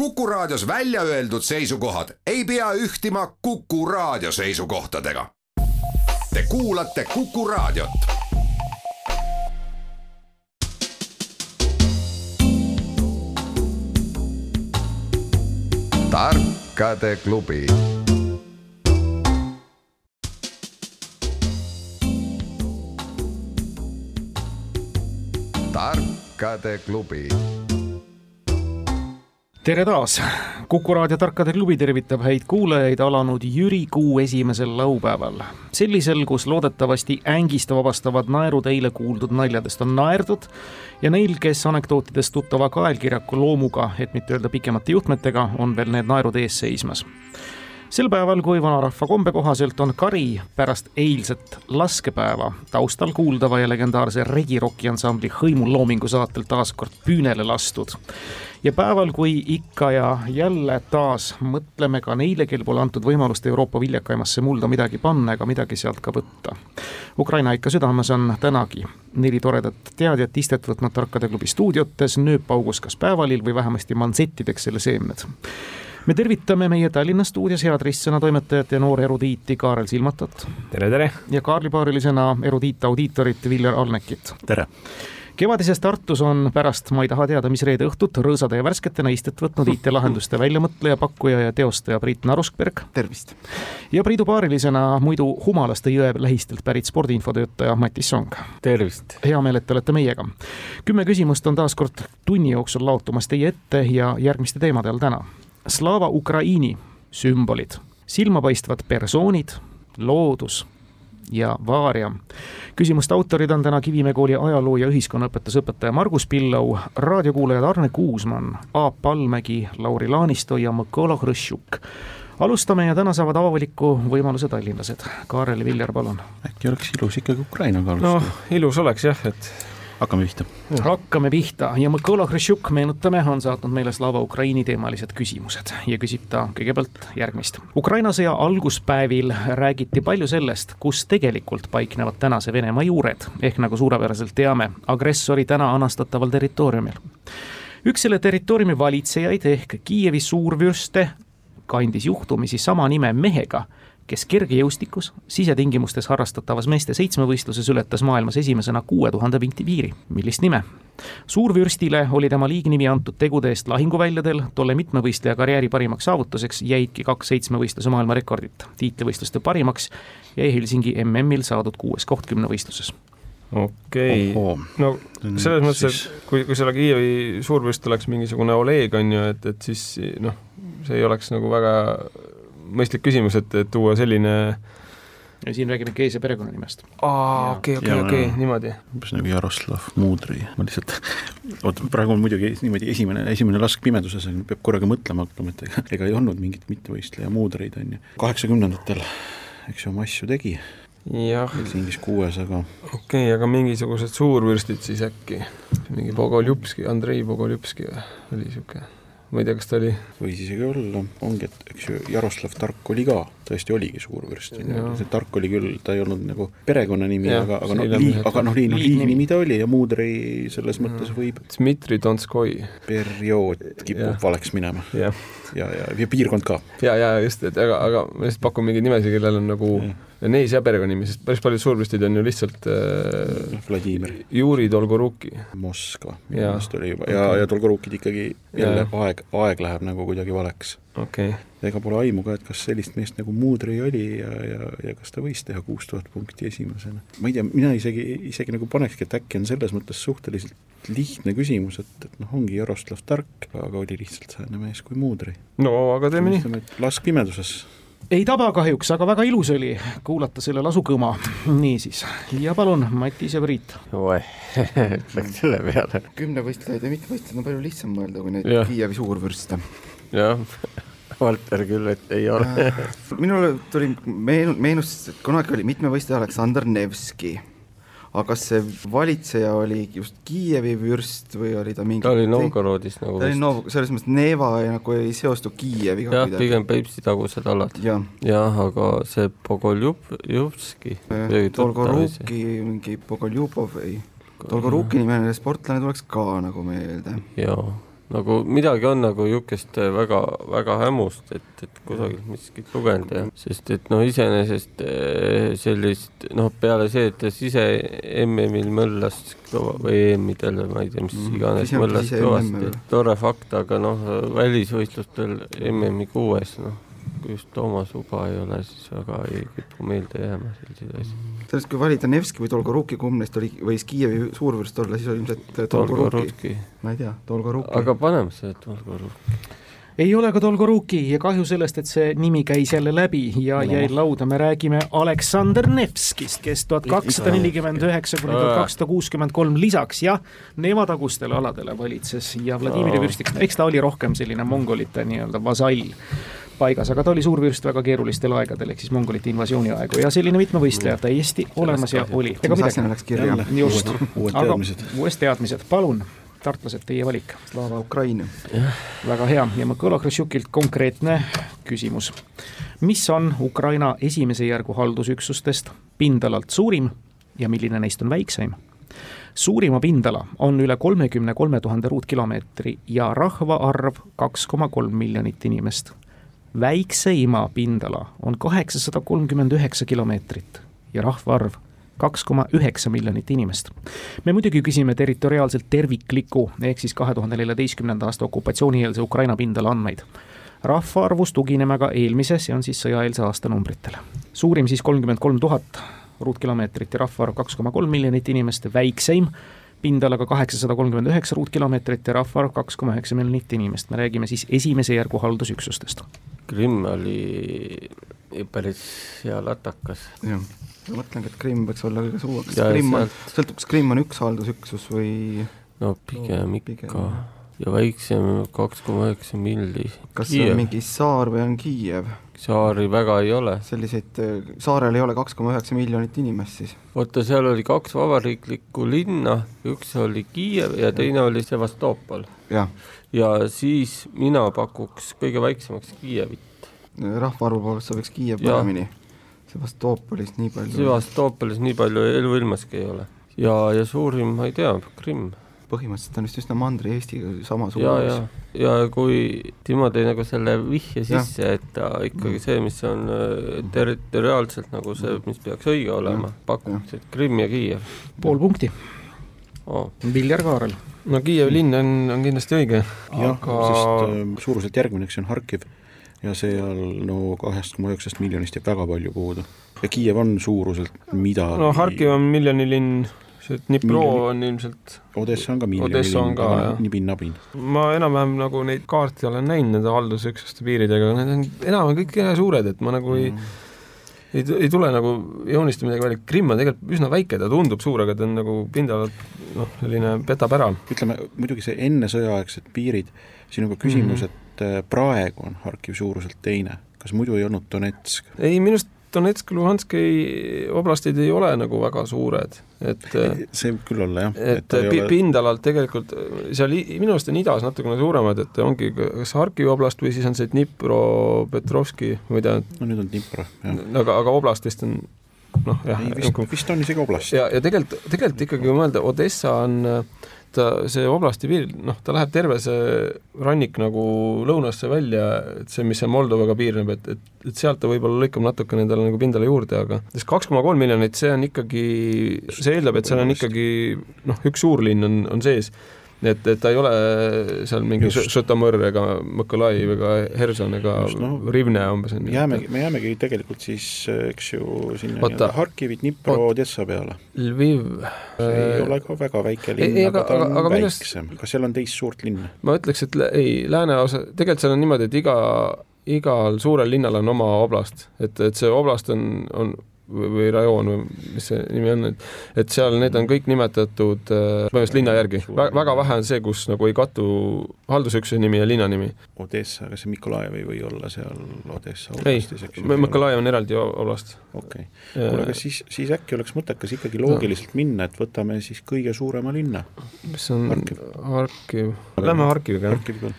Kuku Raadios välja öeldud seisukohad ei pea ühtima Kuku Raadio seisukohtadega. Te kuulate Kuku Raadiot. tarkade klubi tarkade klubi tere taas, Kuku raadio Tarkade klubi tervitab häid kuulajaid alanud Jüri kuu esimesel laupäeval. sellisel, kus loodetavasti ängist vabastavad naerud eile kuuldud naljadest on naerdud ja neil, kes anekdootidest tuttava kaelkirjaku loomuga, et mitte öelda pikemate juhtmetega, on veel need naerud ees seismas sel päeval, kui vanarahva kombe kohaselt on kari pärast eilset laskepäeva taustal kuuldava ja legendaarse regiroki ansambli Hõimul loomingu saatel taas kord püünele lastud. ja päeval, kui ikka ja jälle taas mõtleme ka neile, kel pole antud võimalust Euroopa viljakaimasse mulda midagi panna ega midagi sealt ka võtta. Ukraina ikka südames on tänagi neli toredat teadjat istet võtnud Tarkade klubi stuudiotes, nööppaugus kas päevalil või vähemasti mansettideks selle seemned me tervitame meie Tallinna stuudios head ristsõnatoimetajat ja noor erudiiti Kaarel Silmatat. tere, tere! ja kaarlipaaриlisena erudiit-audiitorit Viljar Alnekit. tere! kevadises Tartus on pärast Ma ei taha teada, mis reede õhtut rõõsade ja värsketena istet võtnud IT-lahenduste väljamõtleja, pakkuja ja teostaja Priit Naruskberg. tervist! ja Priidu paarilisena muidu Humalaste jõe lähistelt pärit spordiinfotöötaja Matis Song. tervist! hea meel, et te olete meiega. kümme küsimust on taas kord tunni jooksul laotumas teie ette ja järgmiste teemade all täna Slava Ukraini sümbolid, silmapaistvad persoonid, loodus ja vaaria. küsimuste autorid on täna Kivimäe kooli ajaloo- ja ühiskonnaõpetusõpetaja Margus Pillau, raadiokuulajad Arne Kuusmann, Aap Palmägi, Lauri Laanisto ja Mõkola Hõršjuk. alustame ja täna saavad avaliku võimaluse tallinlased. Kaarel ja Viljar, palun. äkki oleks ilus ikkagi Ukrainaga alustada? noh, ilus oleks jah, et hakkame pihta. hakkame pihta ja Mõkola Hõršjuk, meenutame, on saatnud meile Slava Ukraini teemalised küsimused ja küsib ta kõigepealt järgmist. Ukraina sõja alguspäevil räägiti palju sellest, kus tegelikult paiknevad tänase Venemaa juured, ehk nagu suurepäraselt teame, agressori täna anastataval territooriumil. üks selle territooriumi valitsejaid ehk Kiievi suurvürste kandis juhtumisi sama nime mehega kes kergejõustikus sisetingimustes harrastatavas meeste seitsmevõistluses ületas maailmas esimesena kuue tuhande vinti piiri. millist nime? suurvürstile oli tema liignimi antud tegude eest lahinguväljadel, tolle mitmevõistleja karjääri parimaks saavutuseks jäidki kaks seitsmevõistluse maailmarekordit. tiitlivõistluste parimaks jäi Helsingi MM-il saadud kuues koht kümnevõistluses okei okay., no selles mõttes, et kui, kui selle Kiievi suurvürst oleks mingisugune Oleg, on ju, et, et siis noh, see ei oleks nagu väga mõistlik küsimus, et, et tuua selline ja siin räägime Keese perekonnanimest. aa, okei, okei, okei, niimoodi. umbes nagu Jaroslav Mudri, ma lihtsalt, oota, praegu on muidugi niimoodi esimene, esimene lask pimeduses, peab korraga mõtlema hakkama, et ega, ega ei olnud mingit mittevõistleja Mudreid, on ju. kaheksakümnendatel, eks ju, oma asju tegi. jah. Helsingis kuues, aga okei okay,, aga mingisugused suurvürstid siis äkki, mingi Bogoljubski, Andrei Bogoljubski või, oli niisugune ma ei tea, kas ta oli. võis isegi olla, ongi, et eks ju Jaroslav Tark oli ka, tõesti oligi suurvürst, see Tark oli küll, ta ei olnud nagu perekonnanimi, aga, aga noh, lii-, aga noh, liin-, liignimi ta oli ja Mudrei selles mõttes võib Dmitri Donskoi. periood kipub valeks minema. ja, ja, ja, ja piirkond ka. ja, ja just, et aga, aga ma lihtsalt pakun mingeid nimesid, kellel on nagu ja Neis ja perekonnanimi, sest päris paljud suurvürstid on ju lihtsalt äh, Vladimir. Juri Dolgoruki. Moskva minu meelest oli juba ja okay., ja Dolgorukid ikkagi jälle aeg, aeg läheb nagu kuidagi valeks. okei okay.. ega pole aimu ka, et kas sellist meest nagu Mudri oli ja, ja, ja kas ta võis teha kuus tuhat punkti esimesena. ma ei tea, mina isegi, isegi nagu panekski, et äkki on selles mõttes suhteliselt lihtne küsimus, et, et noh, ongi Jaroslav Tark, aga oli lihtsalt sääne mees kui Mudri. no aga teeme nii. lask pimeduses ei taba kahjuks, aga väga ilus oli kuulata selle lasu kõma. niisiis, ja palun, Matis ja Priit. oih, läks selle peale. kümnevõistlejaid ja mitmevõistlejaid on palju lihtsam mõelda kui neid Kiievi suurvürste. jah, Valter küll, et ei ole äh, minule tuli meenu-, meenus, et kunagi oli mitmevõistleja Aleksandr Nevski aga kas see valitseja oli just Kiievi vürst või oli ta mingi ta oli Novgorodis nagu ta oli Nov-, selles mõttes Neva nagu ei seostu Kiieviga jah, pigem Peipsi tagused alad. jah. Ja,, aga see Pogoljub-Jupski Dolgoruki mingi Pogoljubov ei Dolgoruki nimeline sportlane tuleks ka nagu meelde. jaa nagu midagi on nagu niisugust väga, väga hämust, et, et kusagilt miskit lugenud ja sest et noh, iseenesest eh, sellist noh, peale see, et ta sise MM-il möllas kõva või EM-idel või ma ei tea, mis mm, iganes möllas kõvasti, tore fakt, aga noh, välisvõistlustel MM-i kuues, noh kui just Toomas Uba ei ole, siis väga ei kipu meelde jääma selliseid asju. Sellest, kui valida Nevski või Dolgoruki, kumb neist oli, võis Kiievi suurvürst olla, siis oli ilmselt Dolgoruki. ma ei tea, Dolgoruki. aga paneme selle Dolgoruki ei ole ka Dolgoruki ja kahju sellest, et see nimi käis jälle läbi ja no. jäi lauda, me räägime Aleksander Nevskist, kes tuhat kakssada nelikümmend üheksa kuni tuhat kakssada kuuskümmend kolm lisaks jah, neevatagustele aladele valitses ja Vladimiri vürstiks, eks ta oli rohkem selline mongolite nii-öelda vasall paigas, aga ta oli suurvürst väga keerulistel aegadel, ehk siis mongolite invasiooni aegu ja selline mitmevõistleja täiesti olemas ja oli. ega midagi. Just, aga uued teadmised, palun tartlased, teie valik. Slava Ukraini. väga hea ja Mõkola Hruštšukilt konkreetne küsimus. mis on Ukraina esimese järgu haldusüksustest pindalalt suurim ja milline neist on väikseim? suurima pindala on üle kolmekümne kolme tuhande ruutkilomeetri ja rahvaarv kaks koma kolm miljonit inimest väikseima pindala on kaheksasada kolmkümmend üheksa kilomeetrit ja rahvaarv kaks koma üheksa miljonit inimest. me muidugi küsime territoriaalselt tervikliku, ehk siis kahe tuhande neljateistkümnenda aasta okupatsioonieelse Ukraina pindala andmeid. rahvaarvus tugineme ka eelmise, see on siis sõjaeelse aasta numbritele. suurim siis kolmkümmend kolm tuhat ruutkilomeetrit ja rahvaarv kaks koma kolm miljonit inimest, väikseim pindalaga kaheksasada kolmkümmend üheksa ruutkilomeetrit ja rahvaarv kaks koma üheksa miljonit inimest, me räägime siis esimese järgu haldusüksustest Krimm oli päris hea latakas. jah, ma mõtlengi, et Krimm võiks olla kõige suurem, kas Krimm on, sõltub, kas Krimm on üks haldusüksus või no pigem no, ikka pigem. ja väiksem kaks koma üheksa milli. kas Kiiev. see on mingi saar või on Kiiev? Saari väga ei ole. selliseid, saarel ei ole kaks koma üheksa miljonit inimest siis? oota, seal oli kaks vabariiklikku linna, üks oli Kiiev ja teine oli Sevastopol. jah ja siis mina pakuks kõige väiksemaks Kiievit. rahvaarvu poolest sobiks Kiiev paremini. Sevastopolis nii palju. Sevastopolis nii palju eluilmaski ei ole. ja, ja suurim, ma ei tea, Krimm. Põhimõtteliselt on vist üsna Mandri-Eestiga sama suur. ja, ja, ja kui Timo tõi nagu selle vihje sisse, et ta ikkagi see, mis on äh, territoriaalselt nagu see, mis peaks õige olema, pakuks, et Krimm ja Kiiev. pool punkti. Oh.. Viljar Kaarel. No Kiievi linn on, on kindlasti õige. jah aga..., sest äh, suuruselt järgmine, eks see on Harkiv. Ja seal no kahest koma üheksast miljonist jääb väga palju puudu. ja Kiiev on suuruselt midagi no Harkiv on miljonilinn, see Dnipro on ilmselt Odessa on ka miljonilinn, aga nibin-nabin. ma enam-vähem nagu neid kaarte olen näinud nende haldusüksuste piiridega, need on enam-vähem kõik suured, et ma nagu ei mm ei, ei tule nagu joonista midagi välja, Krimm on tegelikult üsna väike, ta tundub suur, aga ta on nagu pindalalt noh, selline petab ära. ütleme muidugi see ennesõjaaegsed piirid, siin on ka küsimus mm, -hmm. et äh, praegu on Harkiv suuruselt teine, kas muidu ei olnud Donetsk? ei, minu arust Donetsk, Luhanski oblastid ei ole nagu väga suured, et see võib küll olla, jah. et, et ole... pindalalt tegelikult seal minu arust on idas natukene suuremad, et ongi kas Harkivi oblast või siis on see Dnipropetrovski, ma ei tea. no nüüd on Dnipro, jah. aga, aga oblast vist on noh, jah. vist, vist on isegi oblast. ja, ja tegelikult, tegelikult ikkagi kui mõelda, Odessa on äh, ta, see oblasti piir, noh, ta läheb terve see rannik nagu lõunasse välja, et see, mis seal Moldovaga piirneb, et, et, et sealt ta võib-olla lõikab natukene endale nagu pindala juurde, aga sest kaks koma kolm miljonit, see on ikkagi, see eeldab, et seal on ikkagi noh, üks suurlinn on, on sees et, et ta ei ole seal mingi Žõtomõr ega Mõkolajev ega Herson ega no, Rivne umbes. jäämegi, me jäämegi tegelikult siis, eks ju, sinna Oota, Harkivi, Dnipro, Odessa peale. Lviv. see ei äh, ole ka väga väike linn, aga ta on aga, väiksem. kas seal on teist suurt linna? ma ütleks, et ei, lääneosa, tegelikult seal on niimoodi, et iga igal suurel linnal on oma oblast, et, et see oblast on, on või rajoon või mis see nimi on, et et seal need on kõik nimetatud äh, põhimõtteliselt linna järgi. väga vähe on see, kus nagu ei kattu haldusüksuse nimi ja linna nimi. Odessa, aga see Mikolajev ei või olla seal Odessa oblastis, ju? Mikolajev on eraldi oblast. okei okay., kuule aga siis, siis äkki oleks mõttekas ikkagi loogiliselt no. minna, et võtame siis kõige suurema linna. mis on Harkiv, lähme Harkiviga. Harkiviga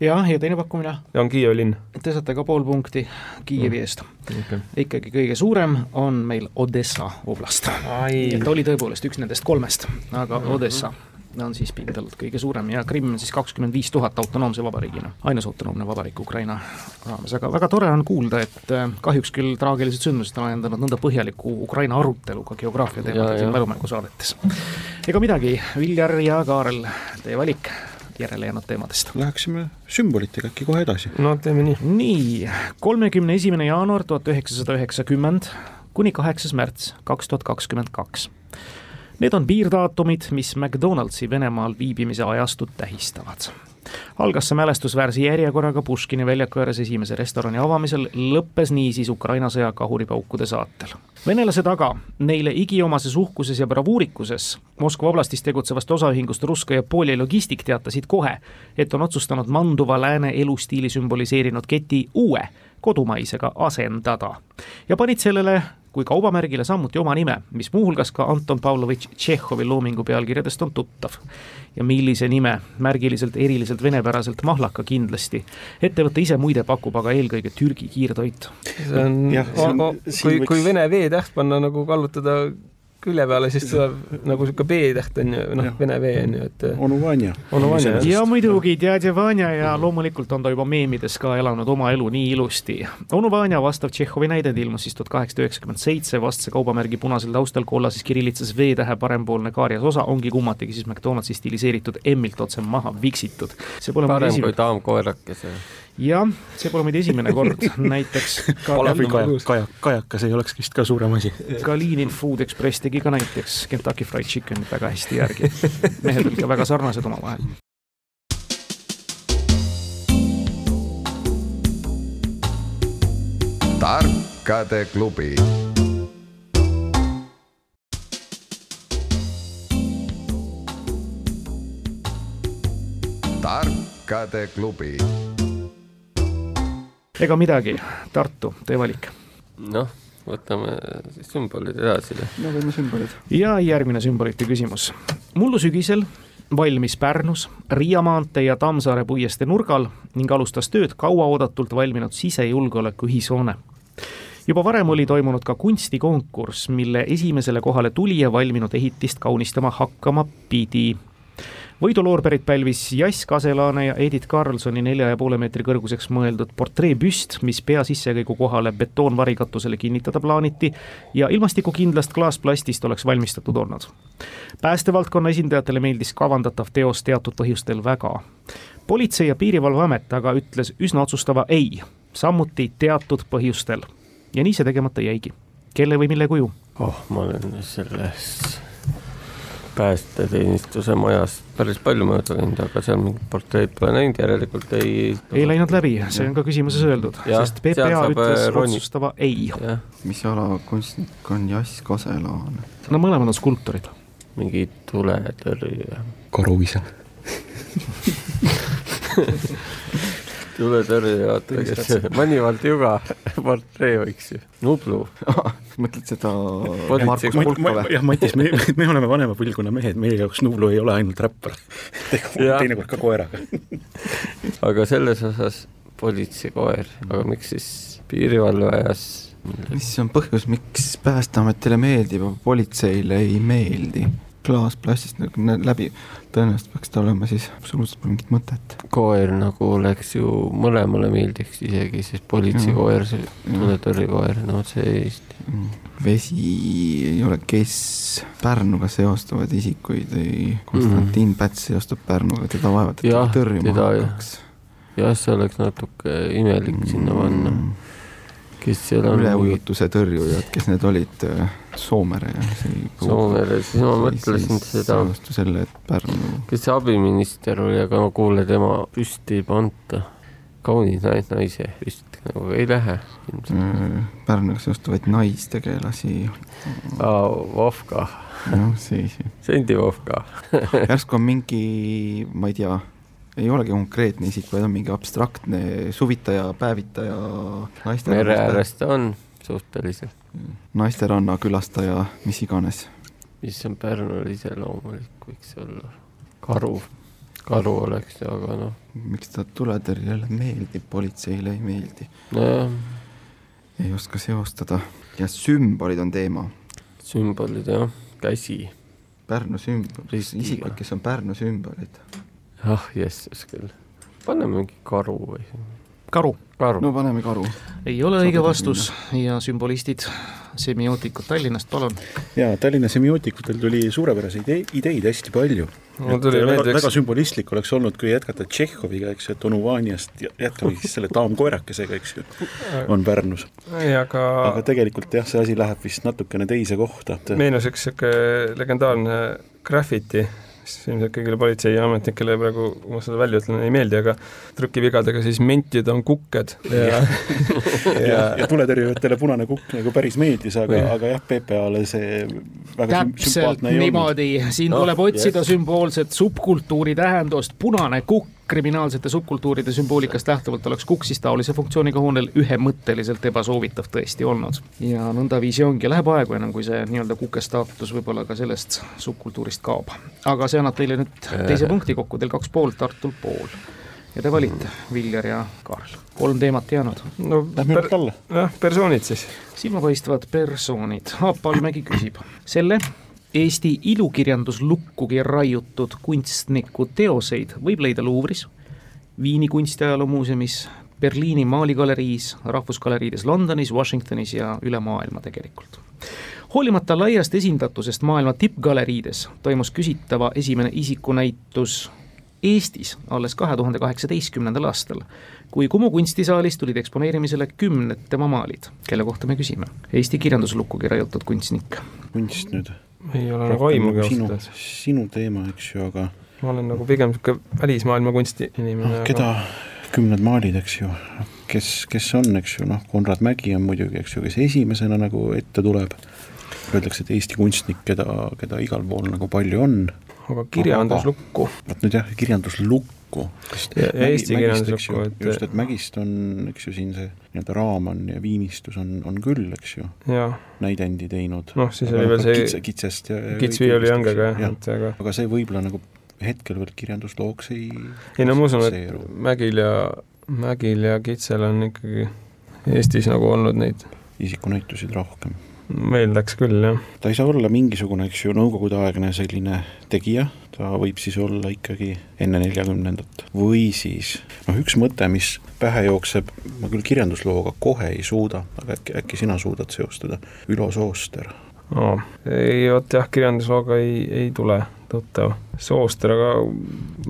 jah, ja teine pakkumine? on Kiievi linn. Te saate ka pool punkti Kiievi eest okay.. ikkagi kõige suurem on meil Odessa oblast. et oli tõepoolest üks nendest kolmest, aga mm -hmm. Odessa on siis pindalalt kõige suurem ja Krimm on siis kakskümmend viis tuhat autonoomse vabariigina, ainus autonoomne vabariik Ukraina raames, aga väga tore on kuulda, et äh, kahjuks küll traagilised sündmused on ajendanud nõnda põhjaliku Ukraina arutelu ka geograafia teemadel siin mälumängu-saadetes. ega midagi, Viljar ja Kaarel, teie valik järele jäänud teemadest. Läheksime sümbolitega äkki kohe edasi. no teeme nii. nii, kolmekümne esimene jaanuar tuhat üheksasada üheksakümmend kuni kaheksas märts kaks tuhat kakskümmend kaks Need on piirdaatumid, mis McDonaldsi Venemaal viibimise ajastut tähistavad. Algas see mälestusväärse järjekorraga Puškini väljaku ääres esimese restorani avamisel, lõppes niisiis Ukraina sõja kahuripaukude saatel. venelased aga neile igiomases uhkuses ja bravuurikuses Moskva oblastis tegutsevast osaühingust Ruskaja Poli Logistik teatasid kohe, et on otsustanud manduva lääne elustiili sümboliseerinud keti uue kodumaisega asendada ja panid sellele kui kaubamärgile samuti oma nime, mis muuhulgas ka Anton Pavlovitš Tšehhovi loomingu pealkirjadest on tuttav. ja millise nime, märgiliselt eriliselt venepäraselt mahlaka kindlasti. ettevõte ise muide pakub aga eelkõige Türgi kiirtoitu. see on, kui, kui vene V-täht panna nagu kallutada külje peale, siis tuleb nagu sihuke B-täht on ju, noh, vene V on ju, et. onu Vanja. onu Vanja. ja muidugi Djadja Vanja ja loomulikult on ta juba meemides ka elanud oma elu nii ilusti. onu Vanja vastav Tšehhovi näidend ilmus siis tuhat kaheksasada üheksakümmend seitse, vastse kaubamärgi punasel taustal kollases kirillitsas V-tähe parempoolne kaarjas osa ongi kummatigi siis McDonaldsi stiliseeritud M-ilt otse maha viksitud. see pole parem kui daam koerakese jah, see pole muide esimene kord, näiteks kajak, kajak, kajakas ei oleks vist ka suurem asi. Kalinin Food Express tegi ka näiteks Kentucky Fried Chickenit väga hästi järgi. mehed olid ka väga sarnased omavahel. tarkade klubi tarkade klubi ega midagi, Tartu, teie valik. noh, võtame siis sümbolid edasi. no võime sümbolid. ja järgmine sümbolite küsimus. mullu sügisel valmis Pärnus Riia maantee ja Tammsaare puiestee nurgal ning alustas tööd kauaoodatult valminud sisejulgeoleku ühishoone juba varem oli toimunud ka kunstikonkurss, mille esimesele kohale tulija valminud ehitist kaunistama hakkama pidi võiduloorberiid pälvis Jass Kaselaane ja Edith Karlsoni nelja ja poole meetri kõrguseks mõeldud portreebüst, mis pea sissekäigu kohale betoonvarikatusele kinnitada plaaniti ja ilmastikukindlast klaasplastist oleks valmistatud olnud. päästevaldkonna esindajatele meeldis kavandatav teos teatud põhjustel väga. politsei- ja Piirivalveamet aga ütles üsna otsustava ei, samuti teatud põhjustel. ja nii see tegemata jäigi. kelle või mille kuju? oh, ma olen selles päästeteenistuse majas päris palju mööda käinud, aga seal mingit portreed pole näinud, järelikult ei. ei läinud läbi, see on ka küsimuses öeldud, sest PPA ütles äh, roni. otsustava ei. mis ala kunstnik on Jass Kaselaan? no mõlemad on skulptorid. mingi tuletõrje. karuisa tuletõrje, vaata, kes Manivald Juga portree võiks ju, Nublu. Mõtled seda jah, Matis, me, me oleme vanema põlvkonna mehed, meie jaoks Nublu ei ole ainult räppar. Teinekord ka koeraga. Aga selles osas politseikoer, aga miks siis piirivalve ajas mis on põhjus, miks Päästeametile meeldib, aga politseile ei meeldi? Klaasplastist nagu läbi, tõenäoliselt peaks ta olema siis, absoluutselt pole mingit mõtet. koer nagu oleks ju, mõlemale meeldiks isegi, sest politseikoer, see tuletõrjekoer, no see Eesti. Mm. vesi ei ole, kes Pärnuga seostavad isikuid, ei, Konstantin mm. Päts seostub Pärnuga, teda vaevalt tõrjuma hakkaks. jah, see oleks natuke imelik mm sinna panna kes seal on? üleujutuse tõrjujad, kes need olid, äh, Soomere ja see Soomere, siis ma mõtlesin seda. selle, et Pärnu. kes see abiminister oli, aga ma kuulen, tema püsti ei panta. kaunis naise püst nagu ei lähe ilmselt. Äh, Pärnuga seostuvaid naistegelasi. Vovka. noh, siis. Sendi Vovka järsku on mingi, ma ei tea ei olegi konkreetne isik, vaid on mingi abstraktne suvitaja, päevitaja, mere ääres ta on suhteliselt. naisteranna külastaja, mis iganes. mis on Pärnule iseloomulik, võiks olla karu, karu oleks, aga noh. miks ta tuletõrjele meeldib, politseile ei meeldi? nojah. ei oska seostada ja sümbolid on teema. sümbolid jah, käsi Pärnu sümbol, isikud, kes on Pärnu sümbolid. Ah jesses küll, paneme mingi karu või? karu. karu. no paneme karu. ei ole õige vastus minna. ja sümbolistid, semiootikud Tallinnast, palun. jaa, Tallinna semiootikutel tuli suurepäraseid ideid hästi palju. tuli väga, väga sümbolistlik oleks olnud, kui jätkata Tšehhoviga, eks ju, et onu Vaniast jätkame siis selle daamkoerakesega, eks ju, on Pärnus. ei, aga aga tegelikult jah, see asi läheb vist natukene teise kohta. meenus üks niisugune legendaarne graffiti mis ilmselt kõigile politseiametnikele praegu, kui ma seda välja ütlen, ei meeldi, aga trükivigadega siis mentid on kukked. Ja. Ja, ja, ja tuletõrjujatele punane kukk nagu päris meeldis, aga, aga jah, PPA-le see väga täpselt niimoodi, siin no, tuleb otsida yes. sümboolset subkultuuri tähendust, punane kukk kriminaalsete subkultuuride sümboolikast lähtuvalt oleks kukk siis taolise funktsiooniga hoonel ühemõtteliselt ebasoovitav tõesti olnud. ja nõndaviisi ongi, läheb aegu ennem, kui see nii-öelda kuke staatus võib-olla ka sellest subkultuurist kaob. aga see annab teile nüüd teise punkti kokku, teil kaks pool, Tartul pool. ja te valite, Viljar ja Karl. kolm teemat jäänud. no lähme per, jah, persoonid siis. silmapaistvad persoonid, Aap Allmägi küsib selle Eesti ilukirjanduslukkugi raiutud kunstniku teoseid võib leida Luuvris, Viini kunstiajaloomuuseumis, Berliini maaligaleriis, rahvusgaleriides Londonis, Washingtonis ja üle maailma tegelikult. hoolimata laiast esindatusest maailma tippgaleriides toimus küsitava esimene isikunäitus Eestis alles kahe tuhande kaheksateistkümnendal aastal, kui Kumu kunstisaalis tulid eksponeerimisele kümned tema maalid, kelle kohta me küsime. Eesti kirjanduslukkugi raiutud kunstnik. kunst nüüd ei ole nagu aimugi ausalt öeldes. sinu teema, eks ju, aga ma olen nagu pigem niisugune välismaailma kunsti inimene no,. keda aga... kümned maalid, eks ju, kes, kes on, eks ju, noh, Konrad Mägi on muidugi, eks ju, kes esimesena nagu ette tuleb, öeldakse, et Eesti kunstnik, keda, keda igal pool nagu palju on. aga kirjanduslukku. vot nüüd jah, kirjanduslukku kirjanduslukku. Ja, ja Eesti kirjanduslukku, et just, et Mägist on, eks ju, siin see nii-öelda raaman ja viinistus on, on küll, eks ju, näidendi teinud. noh, siis oli veel see kitse, kitsest ja, ja kitsviioli hangega jah, et aga aga see võib-olla nagu hetkel veel kirjanduslooks ei ei no ma usun, et Mägil ja, Mägil ja Kitsel on ikkagi Eestis nagu olnud neid isikunäitusid rohkem. Meil läks küll, jah. ta ei saa olla mingisugune, eks ju, nõukogudeaegne selline tegija, ta võib siis olla ikkagi enne neljakümnendat. või siis noh, üks mõte, mis pähe jookseb, ma küll kirjanduslooga kohe ei suuda, aga äkki, äkki sina suudad seostada, Ülo Sooster no,. ei, vot jah, kirjanduslooga ei, ei tule tuttav. Sooster, aga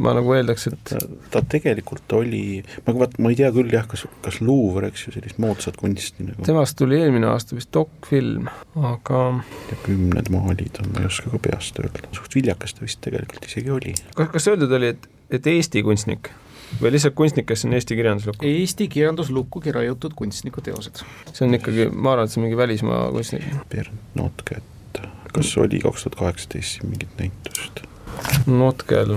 ma nagu eeldaks, et ta, tegelikult oli, ma vaat, ma ei tea küll jah, kas, kas Luuver, eks ju, sellist moodsat kunsti nagu temast tuli eelmine aasta vist dokfilm, aga ja kümned maalid on, ma ei oska ka peast öelda, suht viljakas ta vist tegelikult isegi oli. kas, kas öeldud oli, et, et Eesti kunstnik? või lihtsalt kunstnik, kes on Eesti kirjanduslukku? Eesti kirjanduslukkugi raiutud kunstniku teosed. see on ikkagi, ma arvan, et see on mingi välismaa kunstnik. Bernt Notke, et kas oli kaks tuhat kaheksateist siin mingit näitust? Notkel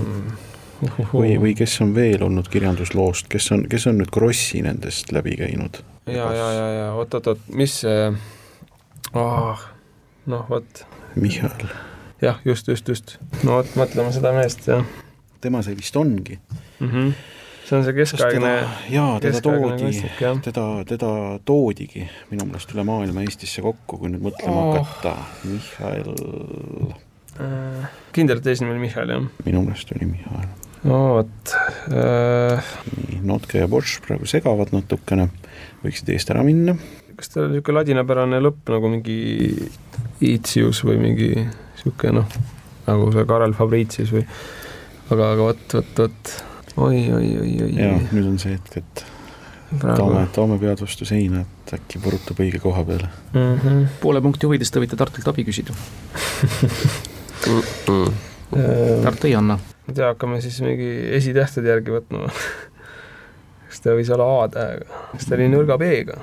või, või kes on veel olnud kirjandusloost, kes on, kes on nüüd Krossi nendest läbi käinud? ja, ja, ja, ja oot-oot-oot, mis see oh,, noh vot. Michal. jah, just, just, just. no vot, mõtleme seda meest, jah. tema see vist ongi mm. -hmm see on see keskaegne jaa, teda toodi, teda, teda toodigi minu meelest üle maailma Eestisse kokku, kui nüüd mõtlema oh. hakata, Michal äh, kindlalt eesnimi oli Michal, jah? minu meelest oli Michal. no vot äh.... nii, Notke ja Bosch praegu segavad natukene, võiksid eest ära minna. kas tal oli niisugune ladinapärane lõpp nagu mingi Iitsius või mingi niisugune noh, nagu see Karel Fabricius või aga, aga vot, vot, vot oi, oi, oi, oi. jaa, nüüd on see hetk, et Praegu. toome, toome pead vastu seina, et äkki purutab õige koha peale mm. -hmm. poole punkti huvides te võite Tartult abi küsida Tartu ei anna. ma ei tea, hakkame siis mingi esitähtede järgi võtma kas ta võis olla A-tähega, kas ta oli nõrga B-ga?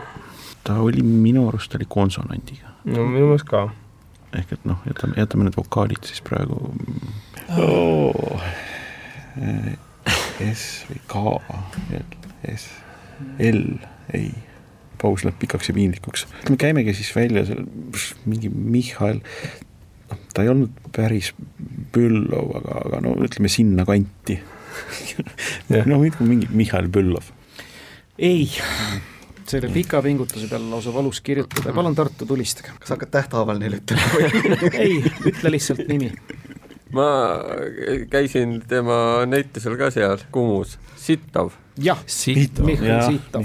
ta oli, minu arust oli konsonandiga. no minu meelest ka. ehk et noh, jätame, jätame need vokaalid siis praegu oh. S või K, L, S, L, ei, paus läheb pikaks ja piinlikuks. me käimegi siis välja seal mingi Michal, noh, ta ei olnud päris Büllov, aga, aga no ütleme sinnakanti. No mingi Mihhail Büllov. ei, selle pika pingutuse peale lausa valus kirjutada, palun Tartu, tulistage. kas hakkad tähthaaval neile ütlema? Või ei, ütle lihtsalt nimi ma käisin tema näitusel ka seal Kumus, Sittav. jah, Mihhail Sittav.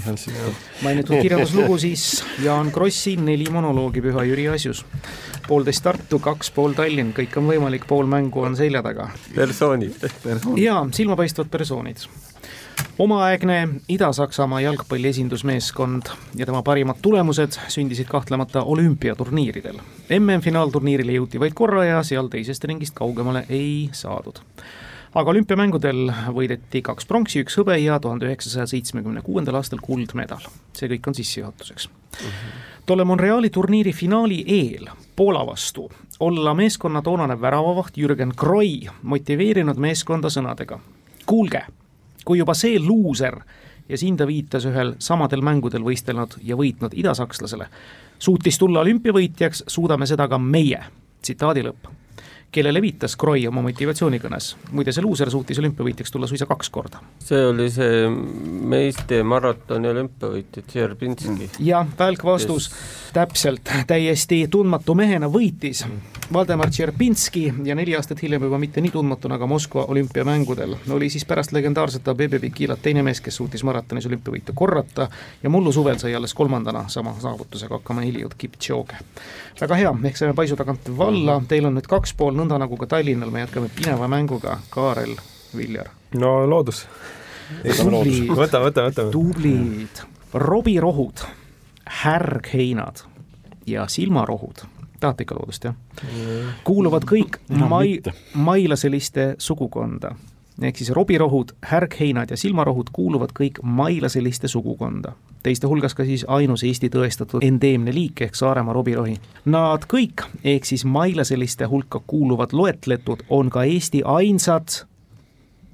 mainitud kirjanduslugu siis Jaan Krossi neli monoloogi Püha Jüri asjus. poolteist Tartu, kaks pool Tallinn, kõik on võimalik, pool mängu on selja taga. persoonid. jaa, silmapaistvad persoonid omaaegne Ida-Saksamaa jalgpalli esindusmeeskond ja tema parimad tulemused sündisid kahtlemata olümpiaturniiridel. MM-finaalturniirile jõuti vaid korra ja seal teisest ringist kaugemale ei saadud. aga olümpiamängudel võideti kaks pronksi, üks hõbe ja tuhande üheksasaja seitsmekümne kuuendal aastal kuldmedal. see kõik on sissejuhatuseks mm. -hmm. tolle Monreali turniiri finaali eel Poola vastu olla meeskonna toonane väravavaht Jürgen Kroi motiveerinud meeskonda sõnadega. kuulge kui juba see luuser ja siin ta viitas ühel samadel mängudel võistelnud ja võitnud idasakslasele, suutis tulla olümpiavõitjaks, suudame seda ka meie. tsitaadi lõpp kelle levitas Kroi oma motivatsioonikõnes. muide, see luuser suutis olümpiavõitjaks tulla suisa kaks korda. see oli see meeste maratoni olümpiavõitja Tšerbinski mm.. jah, välk vastus yes., täpselt, täiesti tundmatu mehena võitis Valdemar Tšerbinski ja neli aastat hiljem juba mitte nii tundmatuna ka Moskva olümpiamängudel. oli siis pärast legendaarset Abebe Bikilat teine mees, kes suutis maratonis olümpiavõitu korrata ja mullu suvel sai alles kolmandana sama saavutusega hakkama Eliud Kipchoge. väga hea, ehk saime paisu tagant valla, teil on nüüd kaks pool nõnda nagu ka Tallinnal, me jätkame pineva mänguga, Kaarel Viljar. no loodus. tublid, võta, võta, võta. tublid, robirohud, härgheinad ja silmarohud tahate ikka loodust, jah? kuuluvad kõik mai, mailaseliste sugukonda. Ehk siis robirohud, härgheinad ja silmarohud kuuluvad kõik mailaseliste sugukonda teiste hulgas ka siis ainus Eesti tõestatud endeemne liik ehk Saaremaa robirohi. Nad kõik, ehk siis mailaseliste hulka kuuluvad loetletud, on ka Eesti ainsad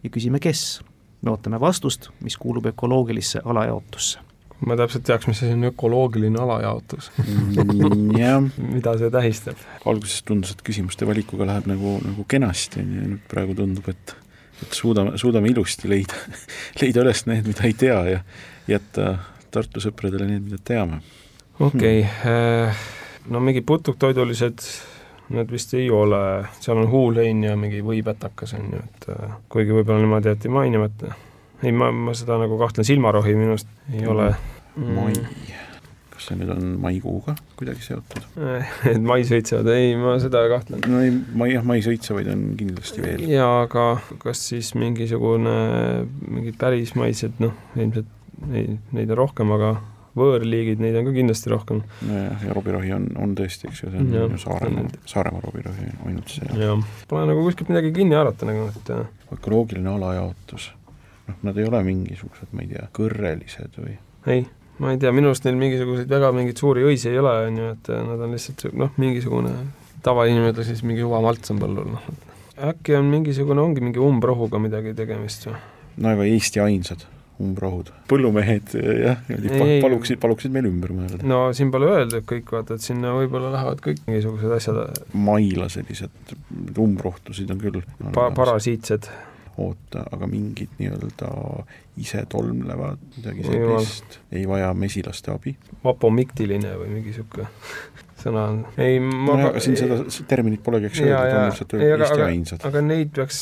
ja küsime, kes? me ootame vastust, mis kuulub ökoloogilisse alajaotusse ma täpselt teaks, mis asi on ökoloogiline alajaotus mm, jah mida see tähistab? alguses tundus, et küsimuste valikuga läheb nagu, nagu kenasti, on ju, ja nüüd praegu tundub, et et suudame, suudame ilusti leida, leida üles need, mida ei tea ja jätta Tartu sõpradele need, mida teame. okei okay. hmm., no mingi putuktoidulised, need vist ei ole, seal on huulhein ja mingi võipätakas on ju, et äh, kuigi võib-olla niimoodi jäeti mainimata. ei, ma, ma seda nagu kahtlen, silmarohi minu arust ei mm. ole mm.. mai, kas see nüüd on maikuuga kuidagi seotud et mais õitsevad, ei, ma seda kahtlen. no ei, mai, jah, mais õitsevaid on kindlasti veel. jaa, aga kas siis mingisugune, mingid päris maised, noh, ilmselt neid, neid on rohkem, aga võõrliigid, neid on ka kindlasti rohkem. nojah, ja robirohi on, on tõesti, eks ju, see on ja, Saaremaa, Saaremaa robirohi ainult see. pole nagu kuskilt midagi kinni haarata nagu, et ökoloogiline alajaotus, noh, nad ei ole mingisugused, ma ei tea, kõrrelised või? ei, ma ei tea, minu arust neil mingisuguseid väga mingeid suuri õisi ei ole, on ju, et äh, nad on lihtsalt noh, mingisugune tavainimene ütleks siis mingi huva malts on põllul, noh. äkki on mingisugune, ongi mingi umbrohuga midagi tegemist või? no aga Eesti ainsad umbrohud. põllumehed jah, paluksid, paluksid meil ümber mõelda. no siin pole öeldud kõik, vaata, et sinna võib-olla lähevad kõik mingisugused asjad. maila sellised, umbrohtusid on küll pa. parasiitsed. Oota, aga mingid nii-öelda ise tolmlevad, midagi sellist, ei vaja mesilaste abi. vapomiktiline või mingi niisugune sõna on, ei ma no, aga siin seda terminit polegi, eks öeldud, on lihtsalt Eesti ainsad. aga neid peaks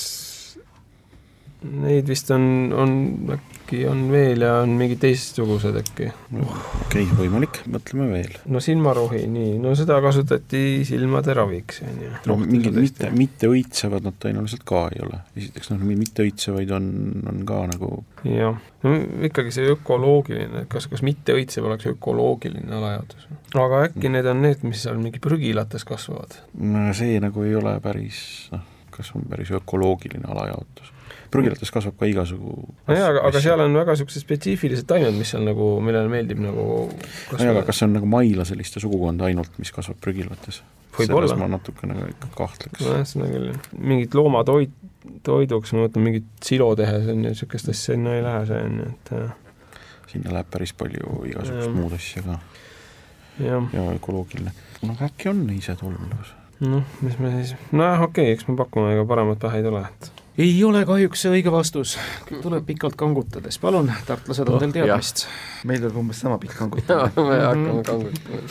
Neid vist on, on äkki on veel ja on mingid teistsugused äkki. okei okay,, võimalik, mõtleme veel. no silmarohi, nii, no seda kasutati silmade raviks, on ju. no mingid mitte, mitte õitsevad nad tõenäoliselt ka ei ole. esiteks noh, mitte õitsevaid on, on ka nagu jah, no ikkagi see ökoloogiline, kas, kas mitte õitsev oleks ökoloogiline alajaotus? aga äkki need on need, mis seal mingi prügilates kasvavad? no see nagu ei ole päris noh, kas on päris ökoloogiline alajaotus prügilates kasvab ka igasugu nojah, aga, aga seal on väga niisugused spetsiifilised taimed, mis seal nagu, millele meeldib nagu nojah, aga kas see on nagu maila selliste sugukonda ainult, mis kasvab prügilates? selles ma natukene ikka kahtleks. nojah, seda küll, jah. mingit loomatoit, toiduks, ma mõtlen mingit silotehes on ju, niisugust asja sinna ei lähe see on ju, et sinna läheb päris palju igasugust muud asja ka. ja, ja ökoloogiline. no äkki on ise tolmlus? noh, mis me siis, nojah, okei okay,, eks me pakume, ega paremat pähe ei tule, et ei ole kahjuks see õige vastus, tuleb pikalt kangutades, palun, tartlased on teil teadmist? meil tuleb umbes sama pikk kangutamine me hakkame kangutama.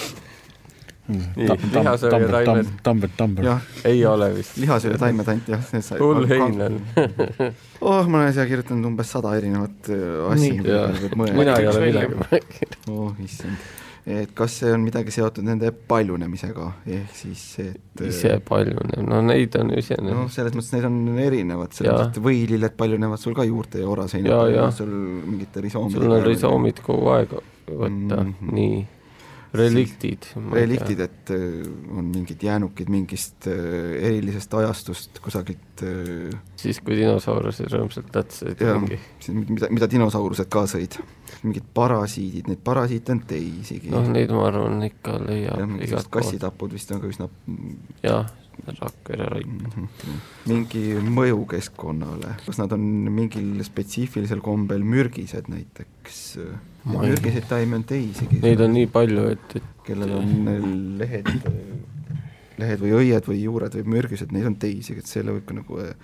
lihasööjataimed. Tambert, Tambert. ei ole vist. lihasööjataimed ainult jah. hull hein on oh, ma olen siia kirjutanud umbes sada erinevat äh, asja, mina ei ole midagi märkinud. oh issand et kas see on midagi seotud nende paljunemisega, ehk siis see, et ise paljunev, no neid on iseenesest noh, selles mõttes need on erinevad, selles mõttes, et võililled paljunevad sul ka juurte ja oraseina ja sul mingite risoomid sul on risoomid kogu aeg võtta. Mm, -hmm. nii reliktid. reliktid, et äh, on mingid jäänukid mingist äh, erilisest ajastust kusagilt. Äh, siis, kui dinosaurused rõõmsalt tatsasid ringi. mida, mida dinosaurused ka sõid, mingid parasiidid, neid parasiite on teisigi. noh, neid ma arvan ikka leiab igalt poolt. kassitapud vist on ka üsna. jah Rakvere. -hmm. mingi mõju keskkonnale, kas nad on mingil spetsiifilisel kombel mürgised näiteks? mürgiseid taimi on teisigi. Neid on nii palju, et, et kellel on lehed, lehed või õied või juured või mürgised, neid on teisigi, et selle võib ka nagu äh,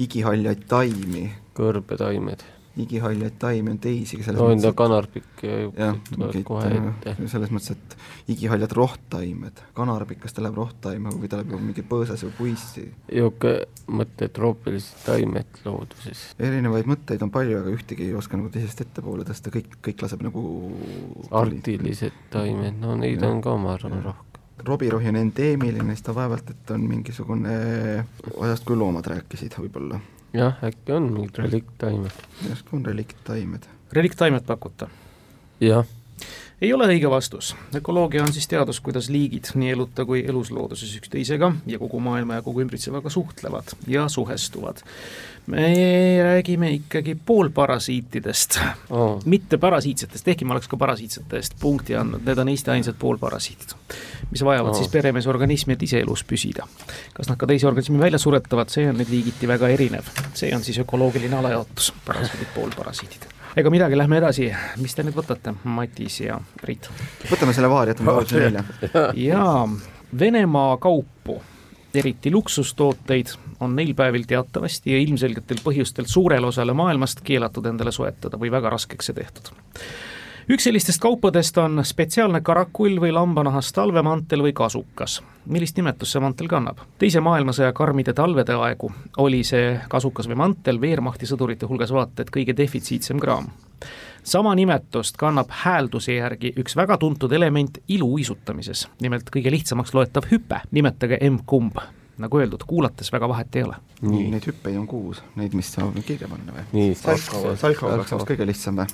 igihaljaid taimi. kõrbetaimed igihaljaid taimi on teisigi. no enda kanarpikk tuleb kohe ette. selles mõttes, et igihaljad rohttaimed, kanarpikk, kas ta läheb rohttaima või ta läheb mingi põõsas või puissi? niisugune mõte troopilised taimed looduses. erinevaid mõtteid on palju, aga ühtegi ei oska nagu teisest ettepoole tõsta, kõik, kõik laseb nagu artilised taimed, no neid ja. on ka, ma arvan, rohkem robirohi on endeemiline, siis ta vaevalt, et on mingisugune ajast, kui loomad rääkisid võib-olla jah, äkki on mingid relikttaimed. järsku on relikttaimed. relikttaimed pakute? jah. Ei ole õige vastus. ökoloogia on siis teadus, kuidas liigid nii eluta kui eluslooduses üksteisega ja kogu maailma ja kogu ümbritsevaga suhtlevad ja suhestuvad me räägime ikkagi poolparasiitidest oh., mitte parasiitsetest, ehkki ma oleks ka parasiitsete eest punkti andnud, need on Eesti ainsad poolparasiidid, mis vajavad oh. siis peremees organismi, et ise elus püsida. kas nad ka teisi organisme välja suretavad, see on nüüd liigiti väga erinev, see on siis ökoloogiline alajaotus, parasiidid, poolparasiidid ega midagi, lähme edasi, mis te nüüd võtate, Matis ja Priit? võtame selle vaari, jätame pausi välja. jaa, Venemaa kaupu eriti luksustooteid, on neil päevil teatavasti ja ilmselgetel põhjustel suurele osale maailmast keelatud endale soetada või väga raskeks see tehtud. Üks sellistest kaupadest on spetsiaalne karakull või lambanahast talvemantel või kasukas. millist nimetust see mantel kannab? teise maailmasõja karmide talvede aegu oli see kasukas või mantel Wehrmachti sõdurite hulgas vaata et kõige defitsiitsem kraam sama nimetust kannab häälduse järgi üks väga tuntud element iluuisutamises, nimelt kõige lihtsamaks loetav hüpe, nimetage emb-kumb nagu öeldud, kuulates väga vahet ei ole. nii, neid hüppeid on kuus, neid, mis saab kirja panna või? nii, Salkov, Salkov oleks vast kõige lihtsam või?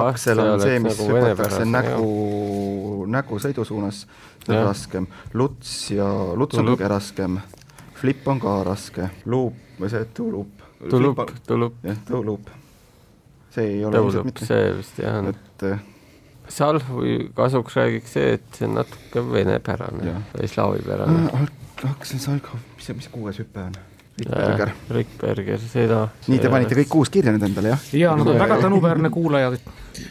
Aksel on see, mis nagu hüpatakse nägu, nägu sõidu suunas, see on raskem. luts ja, luts on kõige raskem. flip on ka raske, luup või see tulup. tulup, tulup. jah, tulup see ei ole ilmselt mitte. see vist jah on. et äh, Salvi kasuks räägiks see, et see on natuke venepärane või slaavipärane hakkasin Salkov, mis see, mis see kuues hüpe on? Rickberger. Rickberger, seda. nii, te panite kõik kuus kirja nüüd endale, jah? jaa, nad on väga tänuväärne kuulaja,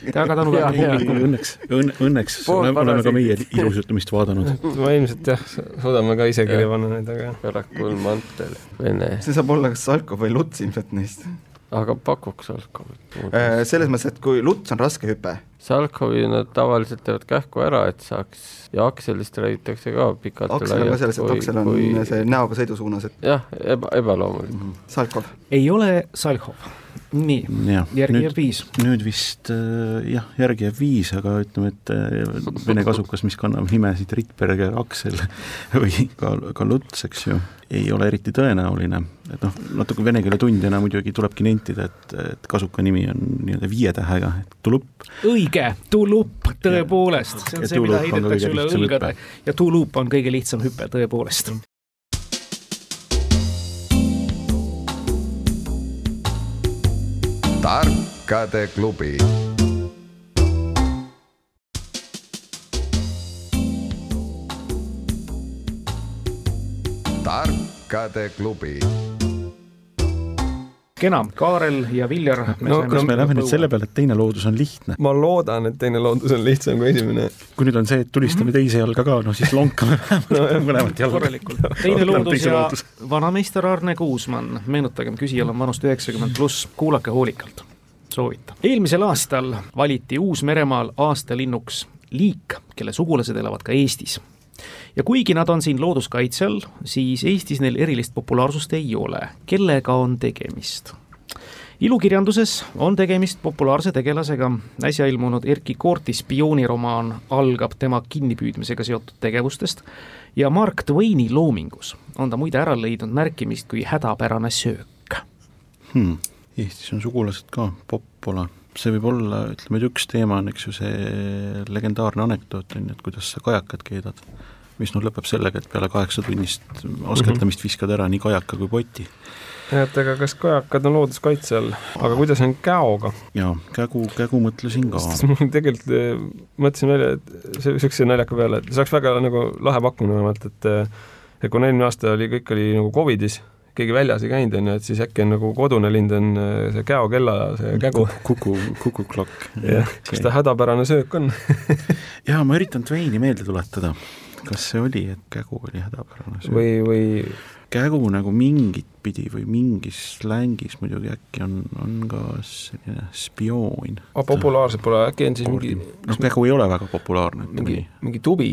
väga tänuväärne publikum. õnneks, õnne, õnneks oleme ka meie ilusutamist vaadanud. ma ilmselt jah, suudame ka ise kirja panna neid, aga. Karakul mantel, vene. see saab olla kas Salkov või Luts ilmselt neist aga pakuks Salkovit. Äh, selles mõttes, et kui luts on raske hüpe. Salkovi nad tavaliselt teevad kähku ära, et saaks ja akselist räägitakse ka pikalt aksel on ka selles, et aksel on kui... see näoga sõidusuunas, et jah, eba, ebaloomulik mm. -hmm. Salkov? ei ole Salkov. Nii, järgi jääb viis. nüüd vist äh, jah, järgi jääb viis, aga ütleme, et äh, vene kasukas, mis kannab nimesid Rittberger, Aksel või ka, ka Luts, eks ju ei ole eriti tõenäoline, et noh, natuke vene keele tundjana muidugi tulebki nentida, et, et kasuka nimi on nii-öelda viie tähega, et tulup. õige, tulup, tõepoolest, see on see, mida heidetakse üle õlgade ja tulup on kõige lihtsam hüpe, tõepoolest. Tarkade klubi tarkade klubi kena, Kaarel ja Viljar. no kas me läheme nüüd selle peale, et teine loodus on lihtne? ma loodan, et teine loodus on lihtsam kui esimene. kui nüüd on see, et tulistame mhm. teise jalga ka, noh siis lonkame vähemalt mõlemat jalga. korralikult. teine loodus ja vanameister Arne Kuusmann, meenutagem, küsijal on vanust üheksakümmend pluss, kuulake hoolikalt, soovitan. eelmisel aastal valiti Uus-Meremaal aastalinnuks liik, kelle sugulased elavad ka Eestis ja kuigi nad on siin looduskaitse all, siis Eestis neil erilist populaarsust ei ole. kellega on tegemist? ilukirjanduses on tegemist populaarse tegelasega, äsja ilmunud Erkki Koorti spiooniromaan algab tema kinnipüüdmisega seotud tegevustest ja Mark Twaini loomingus on ta muide ära leidnud märkimist kui hädapärane söök. Hmm.. Eestis on sugulased ka, Poppola, see võib olla, ütleme, et üks teema on, eks ju, see legendaarne anekdoot on ju, et kuidas sa kajakat keedad, mis noh, lõpeb sellega, et peale kaheksatunnist askeldamist mhm. viskad ära nii kajaka kui poti et ega kas kajakad on looduskaitse all, aga kuidas on käoga? jaa, kägu, kägu mõtlesin ka. tegelikult eh, mõtlesin välja, et niisuguse naljaka peale, et see oleks väga nagu lahe pakkumine vähemalt, et eh, et kuna eelmine aasta oli, kõik oli nagu Covidis, keegi väljas ei käinud, on ju, et siis äkki on nagu kodune lind on eh, see käokella, see kägu. kuku, kukuklokk. jah, kas ta hädapärane söök on jaa, ma üritan Twaini meelde tuletada kas see oli, et kägu oli hädapärane söök? või, või kägu nagu mingit pidi või mingis slängis muidugi äkki on, on ka selline spioon. aga populaarsed pole, äkki on siis mingi noh, kägu ei ole väga populaarne, ütleme nii. mingi tuvi,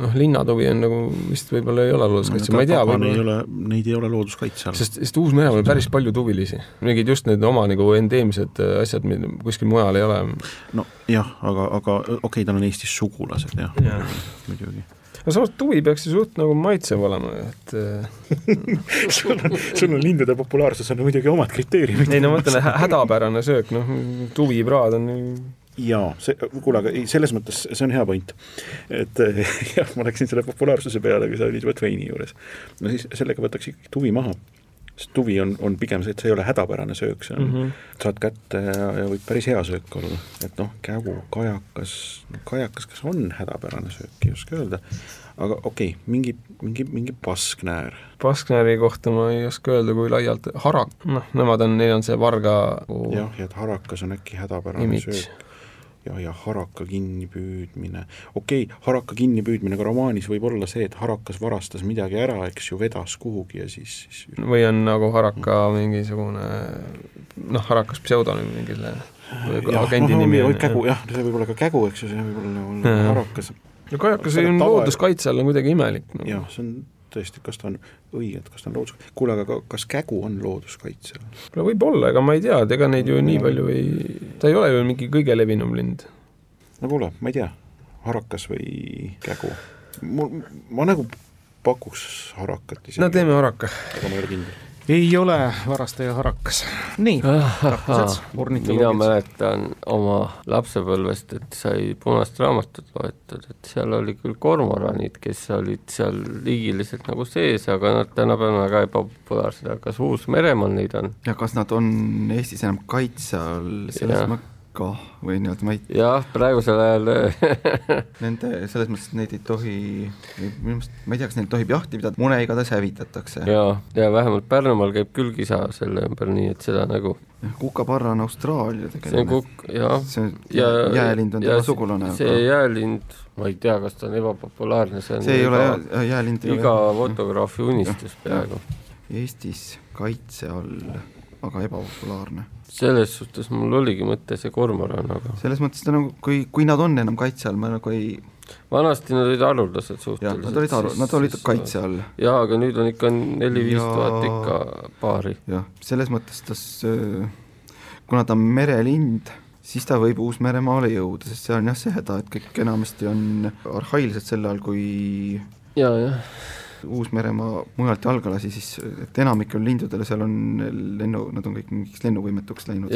noh, linnatuvi on nagu vist võib-olla ei ole looduskaitse, ma ei tea. ei ole, neid ei ole looduskaitse all. sest, sest Uus-Meremaal on päris palju tuvilisi, mingid just need oma nagu endeemsed äh, asjad, mida kuskil mujal ei ole. nojah, aga, aga okei okay,, tal on Eestis sugulased jah ja., muidugi no samas tuvi peaks ju suht nagu maitsev olema, et sul on, sul on lindude populaarsus on muidugi omad kriteeriumid. ei no ma mõtlen hädapärane söök, noh, tuvipraad on jaa, see, kuule, aga ei, selles mõttes see on hea point. et jah, ma läksin selle populaarsuse peale, kui sa olid Wetveini juures. no siis sellega võtaks ikkagi tuvi maha sest tuvi on, on pigem see, et see ei ole hädapärane söök, see on mm, -hmm. saad kätte ja, ja võib päris hea söök olla. et noh, kägu, kajakas, kajakas, kas on hädapärane söök, ei oska öelda, aga okei okay,, mingi, mingi, mingi pasknäär. pasknääri kohta ma ei oska öelda, kui laialt, harak, noh, nemad on, neil on see varga jah, ja et harakas on äkki hädapärane image. söök ja, ja haraka kinnipüüdmine, okei okay,, haraka kinnipüüdmine ka romaanis võib olla see, et harakas varastas midagi ära, eks ju, vedas kuhugi ja siis, siis või on nagu haraka mingisugune noh, harakas pseudonüüm mingile agendi no, nimi on. kägu, jah, see võib olla ka kägu, eks ju, see võib olla nagu harakas. no kajakas on looduskaitse all on kuidagi imelik no.. jah, see on tõesti, kas ta on õige, et kas ta on loodus, kuule, aga kas kägu on looduskaitse all? no võib-olla, ega ma ei tea, et ega neid ju no, nii palju ei, ta ei ole ju mingi kõige levinum lind. no kuule, ma ei tea, harakas või kägu. mul, ma nagu pakuks harakat isegi. no teeme haraka. aga ma ei ole kindel ei ole varastaja harakas. nii, mina mäletan oma lapsepõlvest, et sai punast raamatut loetud, et seal oli küll kormoranid, kes olid seal liigiliselt nagu sees, aga nad tänapäeval on väga ebapopulaarsed, aga kas Uus-Meremaal neid on? ja kas nad on Eestis enam kaitse all, selles mõttes kah või nii-öelda ma ei jah, praegusel ajal Nende, selles mõttes, et neid ei tohi, minu meelest, ma ei tea, kas neid tohib jahti pidada, mune igatahes hävitatakse. jaa, ja vähemalt Pärnumaal käib küll kisa selle ümber, nii et seda nagu kukaparra on Austraalia tegelane. see on kukk, jah. see on, ja jäälind on tema sugulane. see aga... jäälind, ma ei tea, kas ta on ebapopulaarne, see on see ei iga, ole jäälind iga fotograafi unistus peaaegu. Eestis kaitse all, aga ebapopulaarne selles suhtes mul oligi mõte see kormoran, aga selles mõttes ta nagu, kui, kui nad on enam kaitse all, ma nagu ei vanasti nad olid haruldased suhteliselt. Nad olid haru-, nad olid kaitse all. jaa, aga nüüd on ikka neli-viis tuhat ikka paari. jah, selles mõttes tas, kuna ta on merelind, siis ta võib Uus-Meremaale jõuda, sest seal on jah see häda, et kõik enamasti on arhailised sel ajal, kui jaa, jah Uus-Meremaa mujalt jalgalasi, siis et enamikul lindudel seal on lennu, nad on kõik mingiks lennuvõimetuks läinud.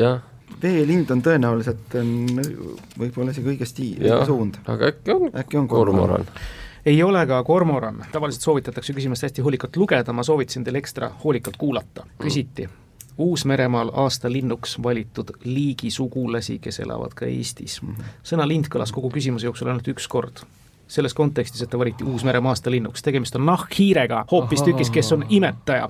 veelind on tõenäoliselt, võib-olla isegi õigesti õige suund. aga äkki on, äkki on kormoran? ei ole ka kormoran, tavaliselt soovitatakse küsimust hästi hoolikalt lugeda, ma soovitasin teil ekstra hoolikalt kuulata, küsiti mm. Uus-Meremaal aasta linnuks valitud liigi sugulasi, kes elavad ka Eestis mm. -hmm. sõna lind kõlas kogu küsimuse jooksul ainult üks kord selles kontekstis, et ta valiti Uus-Meremaa aastalinnuks, tegemist on nahkhiirega hoopistükkis, kes on imetaja.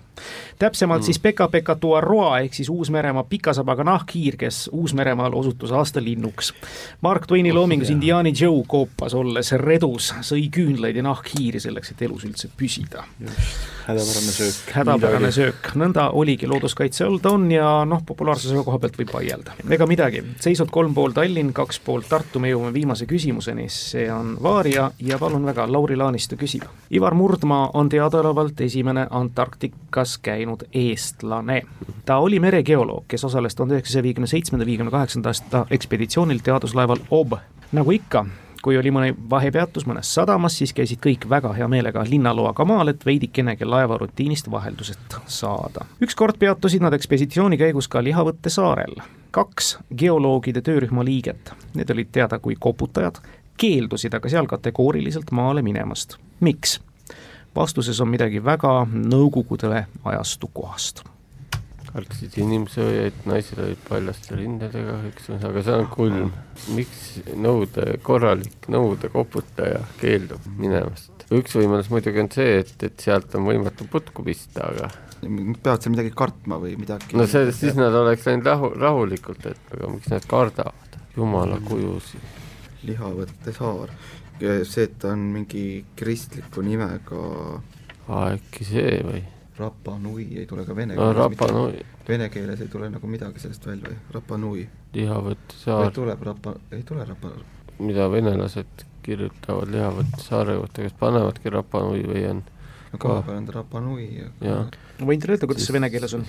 täpsemalt mm. siis Peka-Peka tuaroa ehk siis Uus-Meremaa pikasabaga nahkhiir, kes Uus-Meremaal osutus aastalinnuks. Mark Twaini oh, loomingus yeah. Indiani Joe koopas olles redus, sõi küünlaid ja nahkhiiri selleks, et elus üldse püsida. hädapärane söök. hädapärane söök, nõnda oligi looduskaitse all ta on ja noh, populaarsuse koha pealt võib vaielda. ega midagi, seisud kolm pool Tallinn, kaks pool Tartu, me jõuame viimase küsimuseni, see on Vaaria ja, ja palun väga, Lauri Laanistu küsib. Ivar Murdmaa on teadaolevalt esimene Antarktikas käinud eestlane. ta oli meregeoloog, kes osales tuhande üheksasaja viiekümne seitsmenda, viiekümne kaheksanda aasta ekspeditsioonil teaduslaeval Ob. nagu ikka, kui oli mõni vahepeatus mõnes sadamas, siis käisid kõik väga hea meelega linnaloaga maal, et veidikenegi laeva rutiinist vaheldusest saada. ükskord peatusid nad ekspeditsiooni käigus ka Lihavõtte saarel. kaks geoloogide töörühma liiget, need olid teada kui koputajad, keeldusid aga seal kategooriliselt maale minemast. miks? vastuses on midagi väga Nõukogude ajastu kohast algsid inimsööjaid, naised olid paljaste rindadega, eks, aga see on kulm. miks nõude, korralik nõude koputaja keeldub minemast? üks võimalus muidugi on see, et, et sealt on võimatu putku pista, aga peavad seal midagi kartma või midagi? no see, siis nad oleks läinud rahu, rahulikult, et aga miks nad kardavad, jumala kujusid. Lihavõtte saar, see, et ta on mingi kristliku nimega äkki see või? Rapa Nui ei tule ka vene keeles Rapa Nui. Vene keeles ei tule nagu midagi sellest välja või? Rapa Nui. lihavõtte saar. tuleb Rapa, ei tule Rapa. mida venelased kirjutavad lihavõtte saare kohta, kas panevadki Rapa Nui või on? no koha peal on ta Rapa Nui, aga ma võin teile öelda, kuidas see vene keeles on.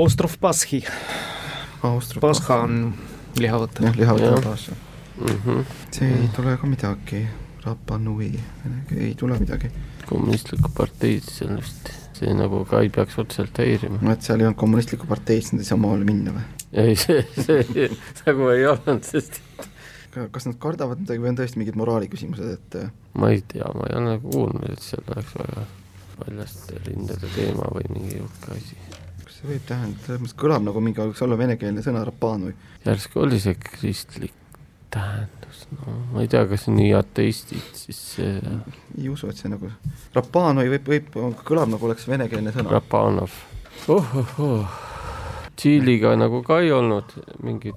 Ostrov Bashi ah,. Pasha on lihavõte. jah, lihavõte on Pasha mm. -hmm. see ei tule ka midagi, Rapa Nui, ei tule midagi. kommunistlikku parteid seal vist see nagu ka ei peaks otseselt häirima. no et seal ei olnud kommunistlikku parteid, siis nad ei saa maale minna või? ei, see, see nagu ei olnud, sest kas nad kardavad midagi või on tõesti mingid moraaliküsimused, et äh, ma ei tea, ma ei ole nagu kuulnud, et seal oleks väga paljaste rindade teema või mingi niisugune asi. see võib tähendada, selles mõttes kõlab nagu mingi, võiks olla venekeelne sõna rapan või? järsku oli see kristlik tähendus, no ma ei tea, kas nii ateistid siis see... ei usu, et see nagu, Rapanoi võib, võib, kõlab nagu oleks venekeelne sõna. Rapanov oh,, oh, oh. Tšiiliga nagu ka ei olnud mingit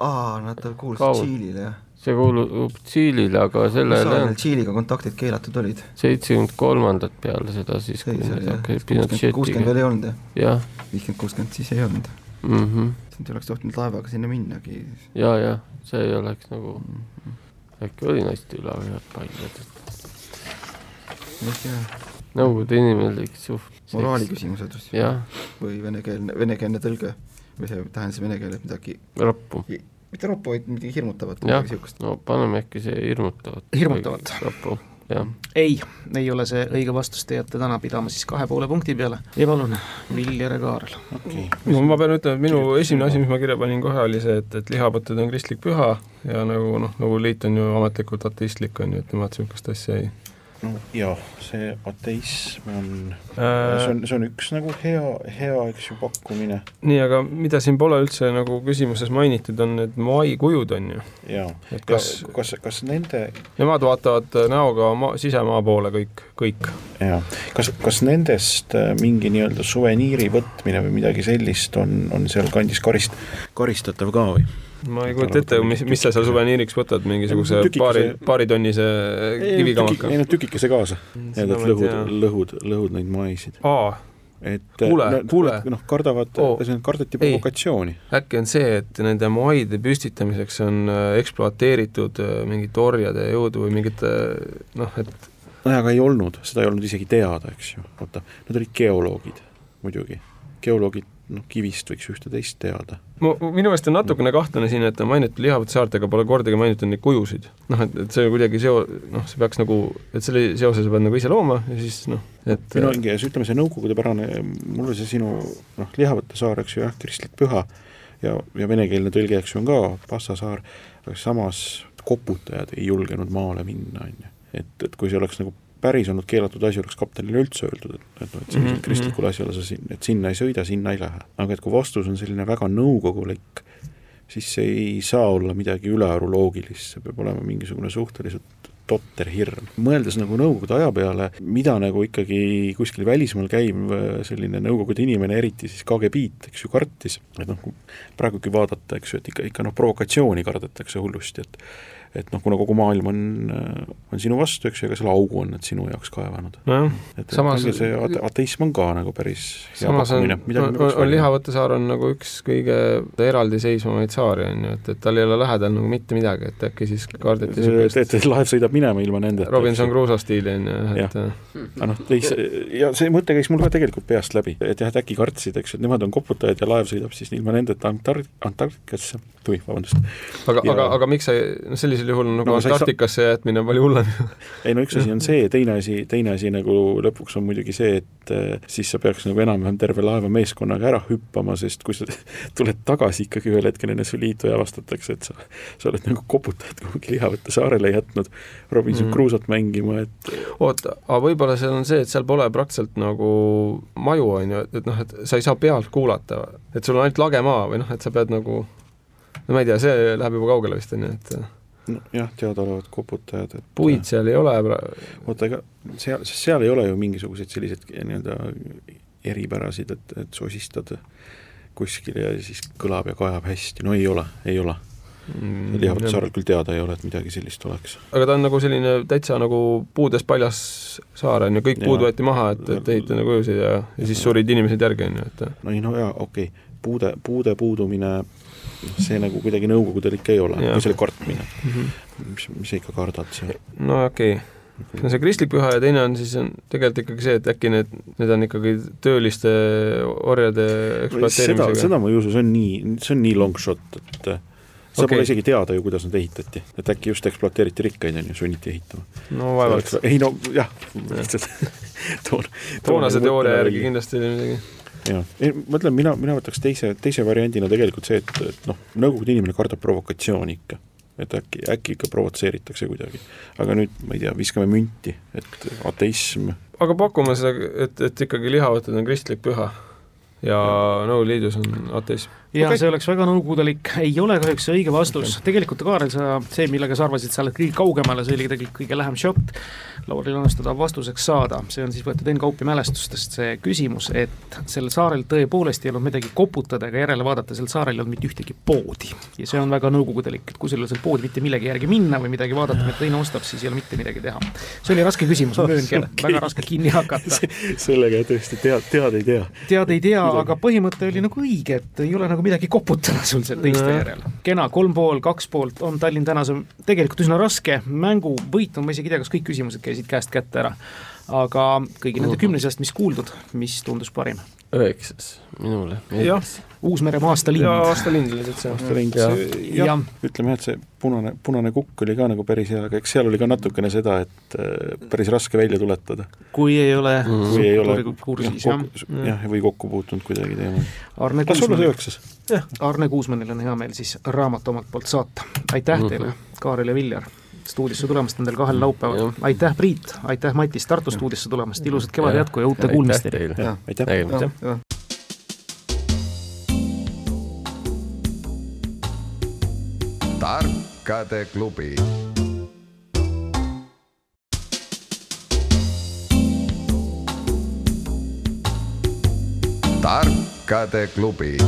aa, nad kuulusid Tšiilile, jah? see kuulub Tšiilile, aga sellel mis ajal Tšiiliga kontaktid keelatud olid? seitsekümmend kolmandat peale seda siis, kui nad hakkasid Pinochetiga kuuskümmend veel ei olnud, jah? viiskümmend, kuuskümmend siis ei olnud mm. -hmm. siis oleks tohtinud laevaga sinna minnagi. ja, jah see ei oleks nagu mm, -hmm. äkki oli naiste üle head paigad. ma ei tea. Nõukogude inimlik suht-. moraaliküsimused või venekeelne, venekeelne tõlge või see tähendas vene keeles midagi rappu. mitte rappu, vaid midagi hirmutavat, niisugust. no paneme äkki see hirmutavat. hirmutavat. Rappu ei, ei ole see õige vastus, te jääte täna pidama siis kahe poole punkti peale. Ja palun, Viljar Kaarel. Okay.. no ma pean ütlema, et minu esimene asi, mis ma kirja panin kohe, oli see, et, et lihapõtted on kristlik püha ja nagu noh, nagu liit on ju ametlikult ateistlik, on ju, et nemad niisugust asja ei jah, see ateism on äh,, see on, see on üks nagu hea, hea, eks ju, pakkumine. nii, aga mida siin pole üldse nagu küsimuses mainitud, on need moai kujud, on ju. jaa, kas, kas, kas nende Nemad vaatavad näoga maa, sisemaa poole kõik, kõik. jaa, kas, kas nendest äh, mingi nii-öelda suveniiri võtmine või midagi sellist on, on sealkandis karist-, karistatav ka või? Ma ei kujuta ette, mis, mis sa seal suveniiriks võtad, mingisuguse tükikese... paari, paaritonnise kivikamaka? ei no tükikese kaasa, need lõhud, lõhud, lõhud neid maisid. et kuule, kuule. noh, kardavad oh,, kardeti provokatsiooni. äkki on see, et nende moaide püstitamiseks on äh, ekspluateeritud äh, mingit orjade jõudu või mingit äh, noh, et nojah, aga ei olnud, seda ei olnud isegi teada, eks ju, vaata, nad olid geoloogid muidugi, geoloogid noh, kivist võiks ühte-teist teada. mu, minu meelest on natukene kahtlane siin, et on mainitud lihavate saartega, pole kordagi mainitud neid kujusid. noh, et, et see kuidagi seo-, noh, see peaks nagu, et selle seose sa pead nagu ise looma ja siis noh, et minu ongi, ütleme, see nõukogudepärane, mulle see sinu noh, lihavate saar, eks ju, jah, kristlik püha ja, ja venekeelne tõlge, eks ju, on ka Passa saar, aga samas koputajad ei julgenud maale minna, on ju. et, et kui see oleks nagu päris olnud keelatud asi, oleks kaptenile üldse öeldud, et, et noh, et sellisel mm -hmm. kristlikul asjal sa siin, et sinna ei sõida, sinna ei lähe. aga et kui vastus on selline väga nõukogulik, siis see ei saa olla midagi ülearu loogilist, see peab olema mingisugune suhteliselt totter hirm. mõeldes nagu Nõukogude aja peale, mida nagu ikkagi kuskil välismaal käiv selline Nõukogude inimene, eriti siis KGB-t, eks ju, kartis, et noh, praegugi vaadata, eks ju, et ikka, ikka noh, provokatsiooni kardetakse hullusti, et et noh, kuna kogu maailm on, on sinu vastu, eks ju, ega selle augu on nad sinu jaoks kaevanud no,. et samas see ateism on ka nagu päris pakkumine. on, on, on Lihavõtte saar on nagu üks kõige eraldiseisvumaid saari, on ju, et, et tal ei ole lähedal nagu mitte midagi, et äkki siis kaarditi et, et, et laev sõidab minema ilma nendeta. Robinson Crusoe stiili, on ju, et aga noh, ja see mõte käis mul ka tegelikult peast läbi, et jah, et äkki kartsid, eks ju, et nemad on koputajad ja laev sõidab siis ilma nendeta Antar-, Antarktikasse, tui, vabandust. aga aga, aga miks sa, no sellisel juhul nagu no, Antarktikasse sa... jätmine on palju hullem ei no üks asi on see, teine asi, teine asi nagu lõpuks on muidugi see, et äh, siis sa peaks nagu enam-vähem terve laeva meeskonnaga ära hüppama, sest kui sa tuled tagasi ikkagi ühel hetkel enne su liitu ja avastatakse, et sa, sa oled nagu koputajad kuhugi Lihavõtte saarele jätnud Robinson mm. Crusoe't mängima, et oota, aga võib-olla seal on see, et seal pole praktiliselt nagu maju, on ju, et, et noh, et sa ei saa pealt kuulata, et sul on ainult lagemaa või noh, et sa pead nagu no ma ei tea, see läheb juba kaugele vist, on ju, et nojah, teadaolevad koputajad, et puid seal ei ole oota, ega seal, seal ei ole ju mingisuguseid selliseid nii-öelda eripärasid, et, et sosistad kuskil ja siis kõlab ja kajab hästi, no ei ole, ei ole mm,. Lihavõtte saarel küll teada ei ole, et midagi sellist oleks. aga ta on nagu selline täitsa nagu puudest paljas saar, on ju, kõik puud võeti maha, et, et ehitada kujusid ja, ja siis surid inimesed järgi, on ju, et no ei no jaa, okei okay., puude, puude puudumine see nagu kuidagi Nõukogudel ikka ei ole, või selle kartmine mm. -hmm. mis, mis sa ikka kardad seal? no okei okay see on see kristlik püha ja teine on siis on tegelikult ikkagi see, et äkki need, need on ikkagi tööliste orjade ekspluateerimisega. seda, seda ma ei usu, see on nii, see on nii long shot, et seda okay. pole isegi teada ju, kuidas nad ehitati, et äkki just ekspluateeriti rikkaid, on ju, sunniti ehitama. no vaevalt. ei no jah, lihtsalt toon, toonase teooria järgi kindlasti oli midagi jah, ei ma ütlen, mina, mina võtaks teise, teise variandina tegelikult see, et, et noh, nõukogude inimene kardab provokatsiooni ikka. et äkki, äkki ikka provotseeritakse kuidagi. aga nüüd, ma ei tea, viskame münti, et ateism. Aga pakume seda, et, et ikkagi lihavõtted on kristlik püha. Ja Nõukogude Liidus on ateism ja okay. see oleks väga nõukogudelik, ei ole kahjuks õige vastus okay., tegelikult Kaarel, sa, see, millega sa arvasid, sa oled kõige kaugemale, see oli tegelikult kõige lähem šott, Lauril õnnestuda vastuseks saada, see on siis võetud Enn Kaupi mälestustest see küsimus, et sellel saarel tõepoolest ei olnud midagi koputada ega järele vaadata, sel saarel ei olnud mitte ühtegi poodi. ja see on väga nõukogudelik, et kui sul ei ole seal poodi mitte millegi järgi minna või midagi vaadata, mida teine ostab, siis ei ole mitte midagi teha. see oli raske küsimus, ma mööngi, et väga raske kinni hakata sellega tõesti tead, tead ei tea. tead ei tea, aga põhimõte oli nagu õige, et ei ole nagu midagi koputada sul seal teiste järel. kena, kolm pool, kaks poolt on Tallinn tänase tegelikult üsna raske mängu võitnud, ma isegi ei tea, kas kõik küsimused käisid käest kätte ära. aga kõigi nende kümne seast, mis kuuldud, mis tundus parim? Üheksas minule meeldis. Uus-Meremaa aastalind. jaa, aastalind oli täitsa. aastalind, jah, ütleme jah, et see punane, punane kukk oli ka nagu päris hea, aga eks seal oli ka natukene seda, et äh, päris raske välja tuletada. kui ei ole mm. kui ei ole kursis, jah. jah, või kokku puutunud kuidagi teemaga. Arne las olla see üheksas. Arne Kuusmanil on hea meel siis raamat omalt poolt saata. aitäh mm -hmm. teile, Kaarel ja Viljar stuudiosse tulemast nendel kahel laupäeval. aitäh, Priit, aitäh, Matis, Tartu stuudiosse tulemast, ilusat kevade jätku ja uute kuulmisteni! aitäh! tarkade klubi. tarkade klubi